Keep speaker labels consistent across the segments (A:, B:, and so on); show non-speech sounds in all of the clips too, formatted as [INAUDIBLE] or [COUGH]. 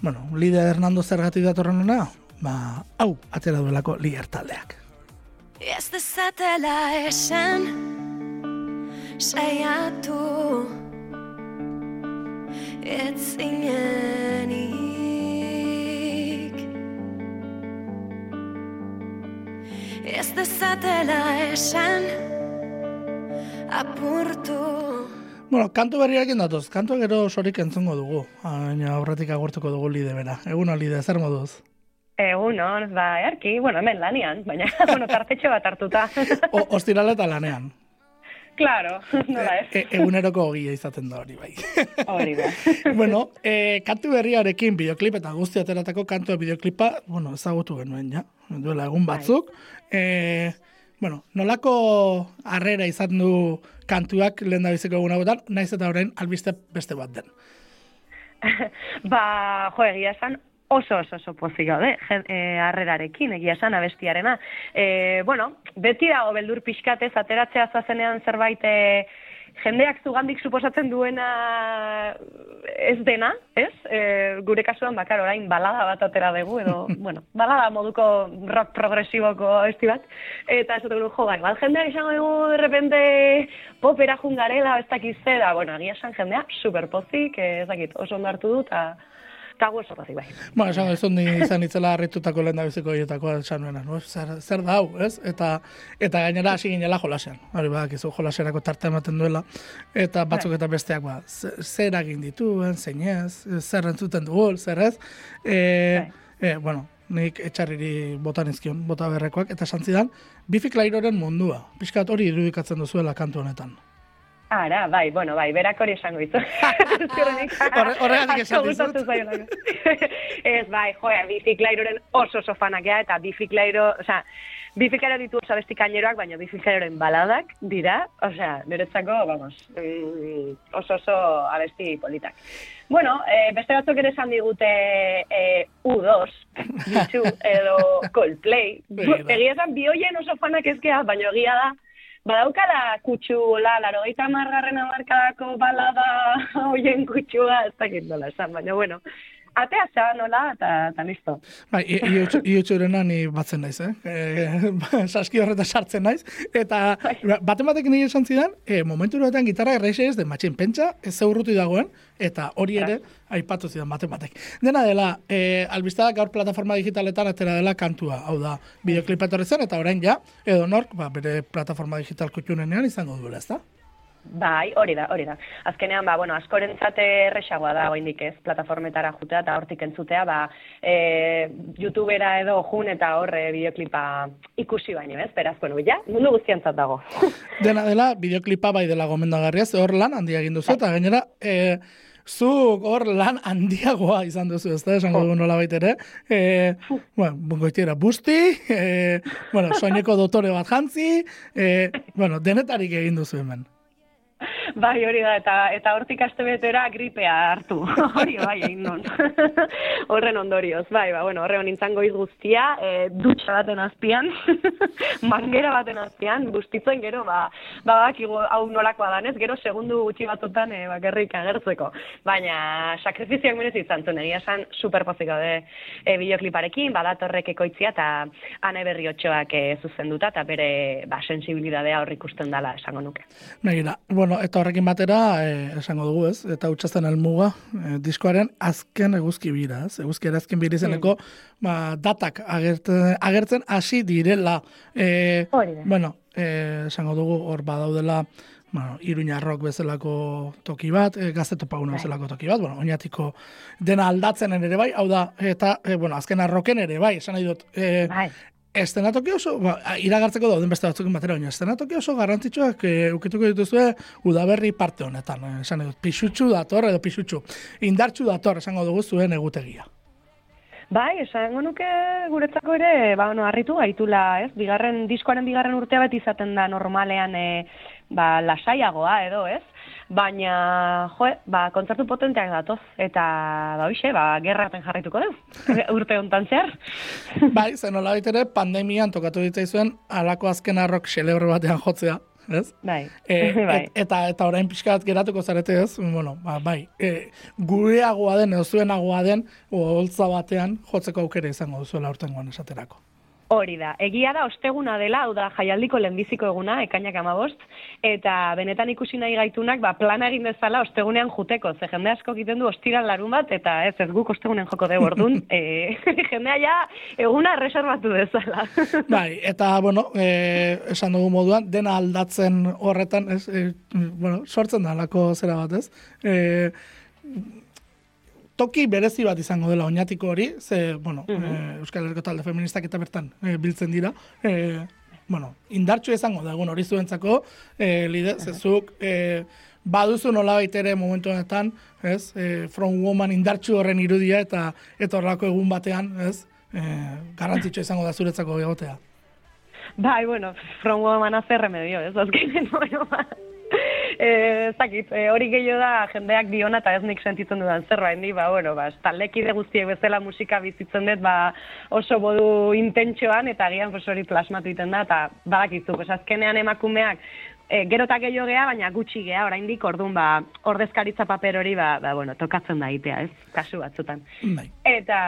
A: bueno, Lidia Hernando zergatik datorren hona, ba, hau, atera duelako lier taldeak.
B: Ez dezatela esan Saiatu. Ez zinenik Ez dezatela esan Apurtu
A: Bueno, kantu berriak datoz, kantu gero sorik entzungo dugu, baina aurretik agurtuko dugu lide bera. Egun lide, zer moduz?
C: Egun, on, ba, erki, bueno, hemen lanian, baina, [LAUGHS] bueno, tartetxo bat hartuta. [LAUGHS]
A: o, ostirale eta lanean.
C: Claro, [LAUGHS] nola ez.
A: E, eguneroko ogia izaten da hori bai.
C: Hori da.
A: bueno, e, kantu berriarekin bideoklip eta guzti ateratako kantua bideoklipa, bueno, ezagutu genuen, ja. Duela egun bai. batzuk. E, bueno, nolako harrera izan du kantuak lehen da biziko egun hauetan, naiz eta horrein albiste beste bat den. [LAUGHS]
C: ba, jo, egia esan, oso oso oso pozik gaude, e, arrerarekin, egia esan abestiarena. E, bueno, beti dago beldur pixkatez, ateratzea zazenean zerbait e, jendeak zugandik suposatzen duena ez dena, ez? E, gure kasuan bakar orain balada bat atera dugu, edo, [LAUGHS] bueno, balada moduko rock progresiboko esti bat, eta ez dut jo, bai, bat jendeak izango dugu derrepente popera jungarela, ez dakiz zera, bueno, agia esan jendea, superpozik, ez dakit, oso ondartu dut, eta gu esorrazik bai.
A: Ba, esan ez ni izan itzela harritutako lehen dabeziko hietako esan nuena, no? zer, zer da hau, ez? Eta, eta gainera hasi ginela jolasean. Hori bak, izu jolaserako tarte ematen duela. Eta batzuk eta besteak, ba, zer egin dituen, zein ez, zer entzuten dugu, zer ez. E, e, bueno, nik etxarriri bota nizkion, bota berrekoak, eta santzidan, bifik lairoren mundua. Piskat hori irudikatzen duzuela kantu honetan.
C: Ara, bai, bueno, bai, berak hori esango ditu. [LAUGHS]
A: Horregatik esan dizut. [LAUGHS]
C: Ez, bai, joa, biziklairoren oso oso fanakea, eta biziklairo, oza, biziklairo ditu oso abesti kaineroak, baina biziklairoren baladak dira, osea, niretzako, vamos, mm, oso oso abesti politak. Bueno, eh, beste batzuk ere esan digute eh, U2, YouTube, edo Coldplay. Egia esan, bioien oso fanak ezkea, baina egia da, badaukala kutsu, la, laro gaita margarren amarkadako balada [LAUGHS] hoien kutsua, ez dakit nola esan, baina bueno, atea za, nola, eta, listo.
A: Bai, iutxurena ni batzen naiz, eh? E, [LAUGHS] saski horreta sartzen naiz, eta bai. baten batek nire esan zidan, e, momentu horretan gitarra erreixe ez, de matxin pentsa, ez zeurruti dagoen, eta hori ere, aipatu zidan baten batek. Dena dela, e, albiztada gaur plataforma digitaletan atera dela kantua, hau da, bideoklipa zen, eta orain ja, edo nork, ba, bere plataforma digital kutxunenean izango duela, ez?
C: Bai, hori da, hori da. Azkenean, ba, bueno, askorentzate erresagoa da, oindik ez, plataformetara jutea eta hortik entzutea, ba, e, youtubera edo jun eta horre bideoklipa ikusi baino, ez? Beraz, bueno, ja, mundu guztiantzat dago. [LAUGHS]
A: Dena dela, bideoklipa bai dela gomendagarria, ze hor lan handia egin duzu, eta gainera, e, zuk hor lan handiagoa izan duzu, ez da, esango dugu nola baitere. E, bueno, bungoitiera busti, e, bueno, soineko dotore bat jantzi, e, bueno, denetarik egin duzu hemen.
C: Bai, hori da, eta eta hortik aste betera gripea hartu. [LAUGHS] hori bai, egin non. [LAUGHS] Horren ondorioz, bai, ba, bueno, horre honintzan goiz guztia, e, dutxa baten azpian, [LAUGHS] mangera baten azpian, bustitzen gero, ba, ba, hau nolakoa danez, gero segundu gutxi batotan e, bakarrik agertzeko. Baina, sakrifizioak menez izan zuen, egia esan, superpoziko de e, bideokliparekin, badatorrek ekoitzia, eta ane berri otxoak e, zuzenduta, eta bere, ba, sensibilidadea horrik ikusten dela esango nuke.
A: Begira, bueno, eta horrekin batera, eh, esango dugu ez, eta utxazten almuga, eh, diskoaren azken eguzki bira, ez, eguzki azken bira izeneko, mm. ba, datak agertzen, agertzen hasi direla. Eh, bueno, eh, esango dugu, hor badaudela, bueno, iruña rock bezalako toki bat, e, gazteto paguna bai. bezalako toki bat, bueno, oinatiko dena aldatzen ere bai, hau da, eta, e, bueno, azken arroken ere bai, esan nahi dut, e, estenatoki oso, ba, iragartzeko dauden beste batzukin batera, baina estenatoki oso garrantzitsuak e, ukituko dituzue udaberri parte honetan. Eh, esan edut, pixutxu dator edo pixutxu. Indartxu dator, esango dugu zuen egutegia.
C: Bai, esango nuke guretzako ere, ba, no, harritu gaitula, ez? Bigarren, diskoaren bigarren urtea bat izaten da normalean e, ba, lasaiagoa edo, ez? baina jo, ba, kontzertu potenteak datoz, eta ba, hoxe, ba, gerraten jarraituko du, [LAUGHS] urte hontan zer.
A: bai, zen hola ere, pandemian tokatu ditzaizuen, alako azken arrok xelebro batean jotzea, ez?
C: Bai, [LAUGHS]
A: E,
C: bai.
A: et- eta eta orain pixka bat geratuko zarete ez, bueno, ba, bai, e, gureagoa den, edo zuenagoa den, oholtza batean jotzeko aukera izango duzuela urtengoan esaterako.
C: Hori da, egia da osteguna dela, hau da jaialdiko lehenbiziko eguna, ekainak amabost, eta benetan ikusi nahi gaitunak, ba, plana egin dezala ostegunean juteko, ze jende asko egiten du ostiran larun bat, eta ez, ez guk ostegunean joko dugu orduan, [LAUGHS] e, [LAUGHS] jendea ja eguna reservatu dezala. [LAUGHS]
A: Bai, eta, bueno, e, esan dugu moduan, dena aldatzen horretan, ez, e, bueno, sortzen da lako zera bat, ez? E, toki berezi bat izango dela oinatiko hori, ze, bueno, e, Euskal Herriko talde feministak eta bertan e, biltzen dira, e, bueno, indartxu izango da, egun hori zuentzako, e, lide, zezuk, e, baduzu nola ere momentu honetan, ez, e, from woman indartxu horren irudia eta horrelako egun batean, ez, e, garrantzitsua izango da zuretzako egotea.
C: Bai, bueno, from woman hace remedio, ez, azkenen, [LAUGHS] bueno, ba. Ez dakit, eh, hori gehiago da jendeak diona eta ez nik sentitzen dudan zerbait, ni, ba, bueno, ba, taldekide guztiek bezala musika bizitzen dut, ba, oso modu intentxoan eta agian hori plasmatu egiten da, eta badakizu, pues, azkenean emakumeak e, gero eta gehiago gea, baina gutxi gea, oraindik orduan, ba, ordezkaritza paper hori, ba, ba, bueno, tokatzen da itea, ez, kasu batzutan.
A: Bai.
C: Eta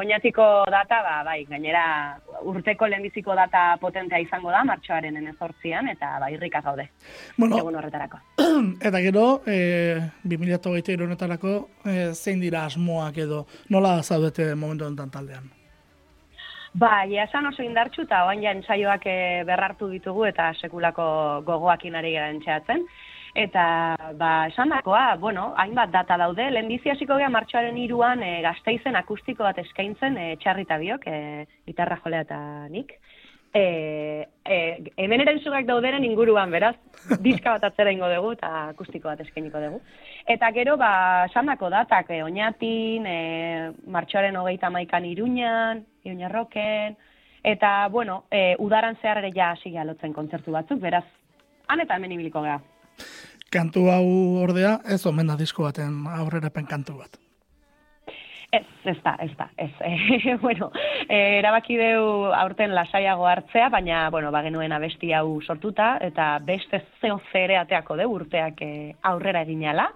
C: oinatiko data, ba, bai, gainera urteko lehenbiziko data potentea izango da, martxoaren enezortzian, eta ba, irrika gaude,
A: Bueno,
C: egun horretarako. [CLEARS THROAT]
A: eta gero, e, 2008 honetarako, e, zein dira asmoak edo, nola zaudete momentu honetan taldean?
C: Ba, ja esan oso indartxu eta oain ja ensaioak eh, berrartu ditugu eta sekulako gogoakin ari gara entxeatzen. Eta, ba, esan dakoa, bueno, hainbat data daude, lehenbizi hasiko gea martxoaren iruan e, gazteizen akustiko bat eskaintzen e, txarrita biok, e, gitarra jolea eta nik. E, e, hemen ere entzugak dauderen inguruan, beraz, diska bat atzera ingo dugu eta akustiko bat eskainiko dugu. Eta gero, ba, esandako datak, e, oinatin, e, martxoaren hogeita maikan iruñan, iruñarroken, eta, bueno, e, udaran zehar ere ja hasi lotzen kontzertu batzuk, beraz, han eta hemen ibiliko gara.
A: Kantu hau ordea, ez omen da disko baten aurrerapen kantu bat.
C: Ez, ez da, ez da, ez. E, [LAUGHS] bueno, e, erabaki deu aurten lasaiago hartzea, baina, bueno, ba genuen abesti hau sortuta, eta beste zeo zere ateako deu urteak e, aurrera eginala.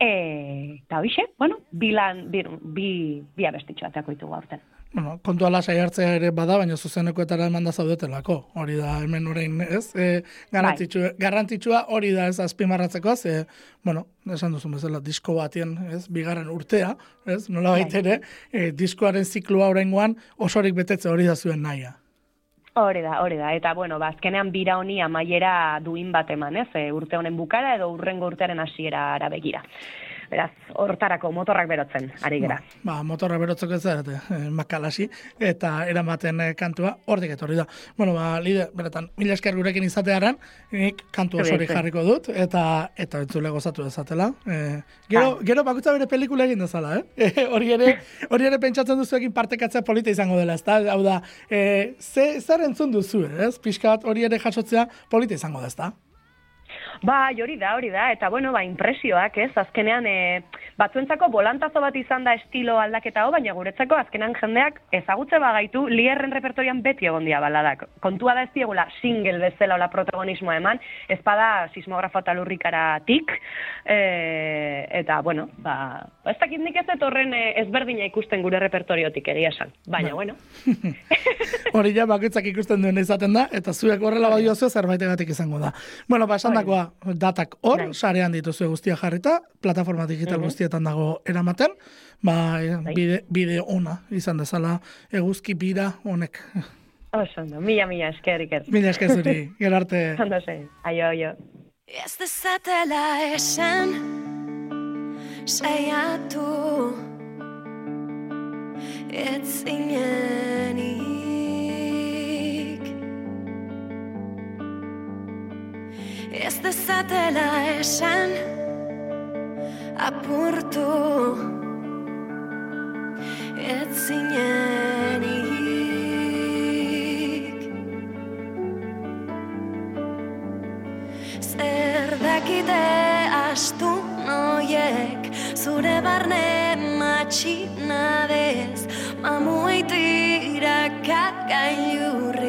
C: E, eta hoxe, bueno, bilan, bi, bi, bi abestitxo ateako ditugu aurten.
A: Bueno, kontua lasai hartzea ere bada, baina zuzenekoetara eman da zaudetelako. Hori da, hemen orain, ez? E, garrantzitsua, garrantzitsua hori da ez azpimarratzeko, ze, bueno, esan duzun bezala, disko batien, ez? Bigarren urtea, ez? Nola ere, e, diskoaren zikloa oraingoan osorik betetze hori da zuen naia.
C: Hori da, hori da. Eta, bueno, ba, azkenean bira honi amaiera duin bat eman, ez? E, urte honen bukara edo urrengo urtearen hasiera begira. Beraz, hortarako motorrak berotzen, ari gera.
A: Ba, motorra berotzeko ez zarete, eh, makalasi, eta eramaten eh, kantua hortik etorri da. Bueno, ba, lide, beretan, mila esker gurekin izatearan, nik kantu
C: Zure,
A: jarriko dut, eta eta entzule gozatu dezatela. Eh, gero, gero bakutza bere pelikula egin dezala, eh? Eh, [LAUGHS] hori ere, hori ere pentsatzen duzuekin partekatzea polita izango dela, ezta? Hau da, eh, ze, zer entzun duzu, ez? Piskat hori ere jasotzea polita izango da, ezta?
C: Ba, hori da, hori da, eta bueno, ba, impresioak, ez, azkenean, e, batzuentzako bolantazo bat izan da estilo aldaketa hau, baina guretzako azkenean jendeak ezagutze bagaitu lierren repertorian beti egon dia baladak. Kontua da ez diegula single bezala ola protagonismoa eman, ez bada sismografo eta lurrikara tik, e, eta, bueno, ba, ez dakit nik ez dut horren e, ezberdina ikusten gure repertoriotik egia esan, baina, bueno. [LAUGHS]
A: Hori ja bakoitzak ikusten duen izaten da, eta zuek horrela badiozu zerbaitegatik izango da. Bueno, ba, esan dakoa, datak hor,
C: Bai.
A: sarean dituzue guztia jarrita, plataforma digital guztietan dago eramaten, ba, e,
C: Bai.
A: bide, bide ona izan dezala eguzki bira honek.
C: Oso, ondo, mila, mila, eskerik er.
A: Mila esker zuri, [LAUGHS] gero arte.
C: Ondo zen, aio, aio.
B: Ez dezatela esan Saiatu Ez zinenik Ez dezatela esan Apurtu. Ez zinenik Zer dakite astu noiek Zure barne matxinadez Mamuitu iraka gailurrik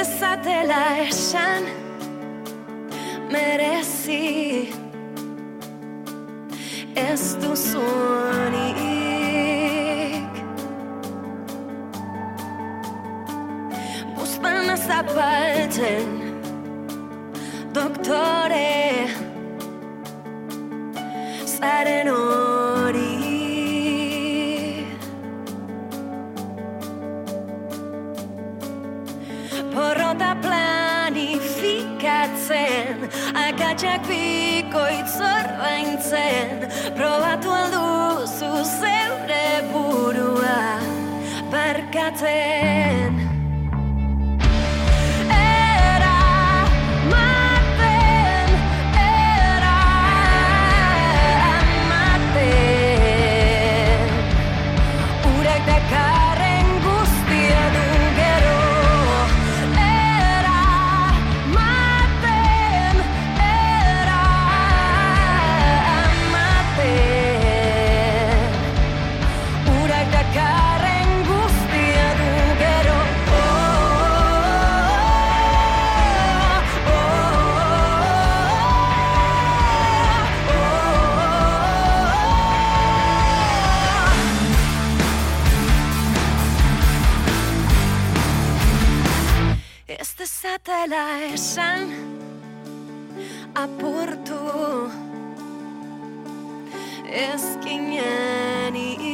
B: dezatela esan merezi. Ez duzunik Buzpana zapaltzen Doktore. Zaren hori Akatsak bikoitz ordaintzen Probatu alduzu zeure burua Barkatzen dezatela esan apurtu. Ez gineni